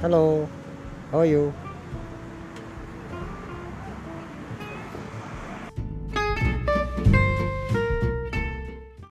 Hello, how are you?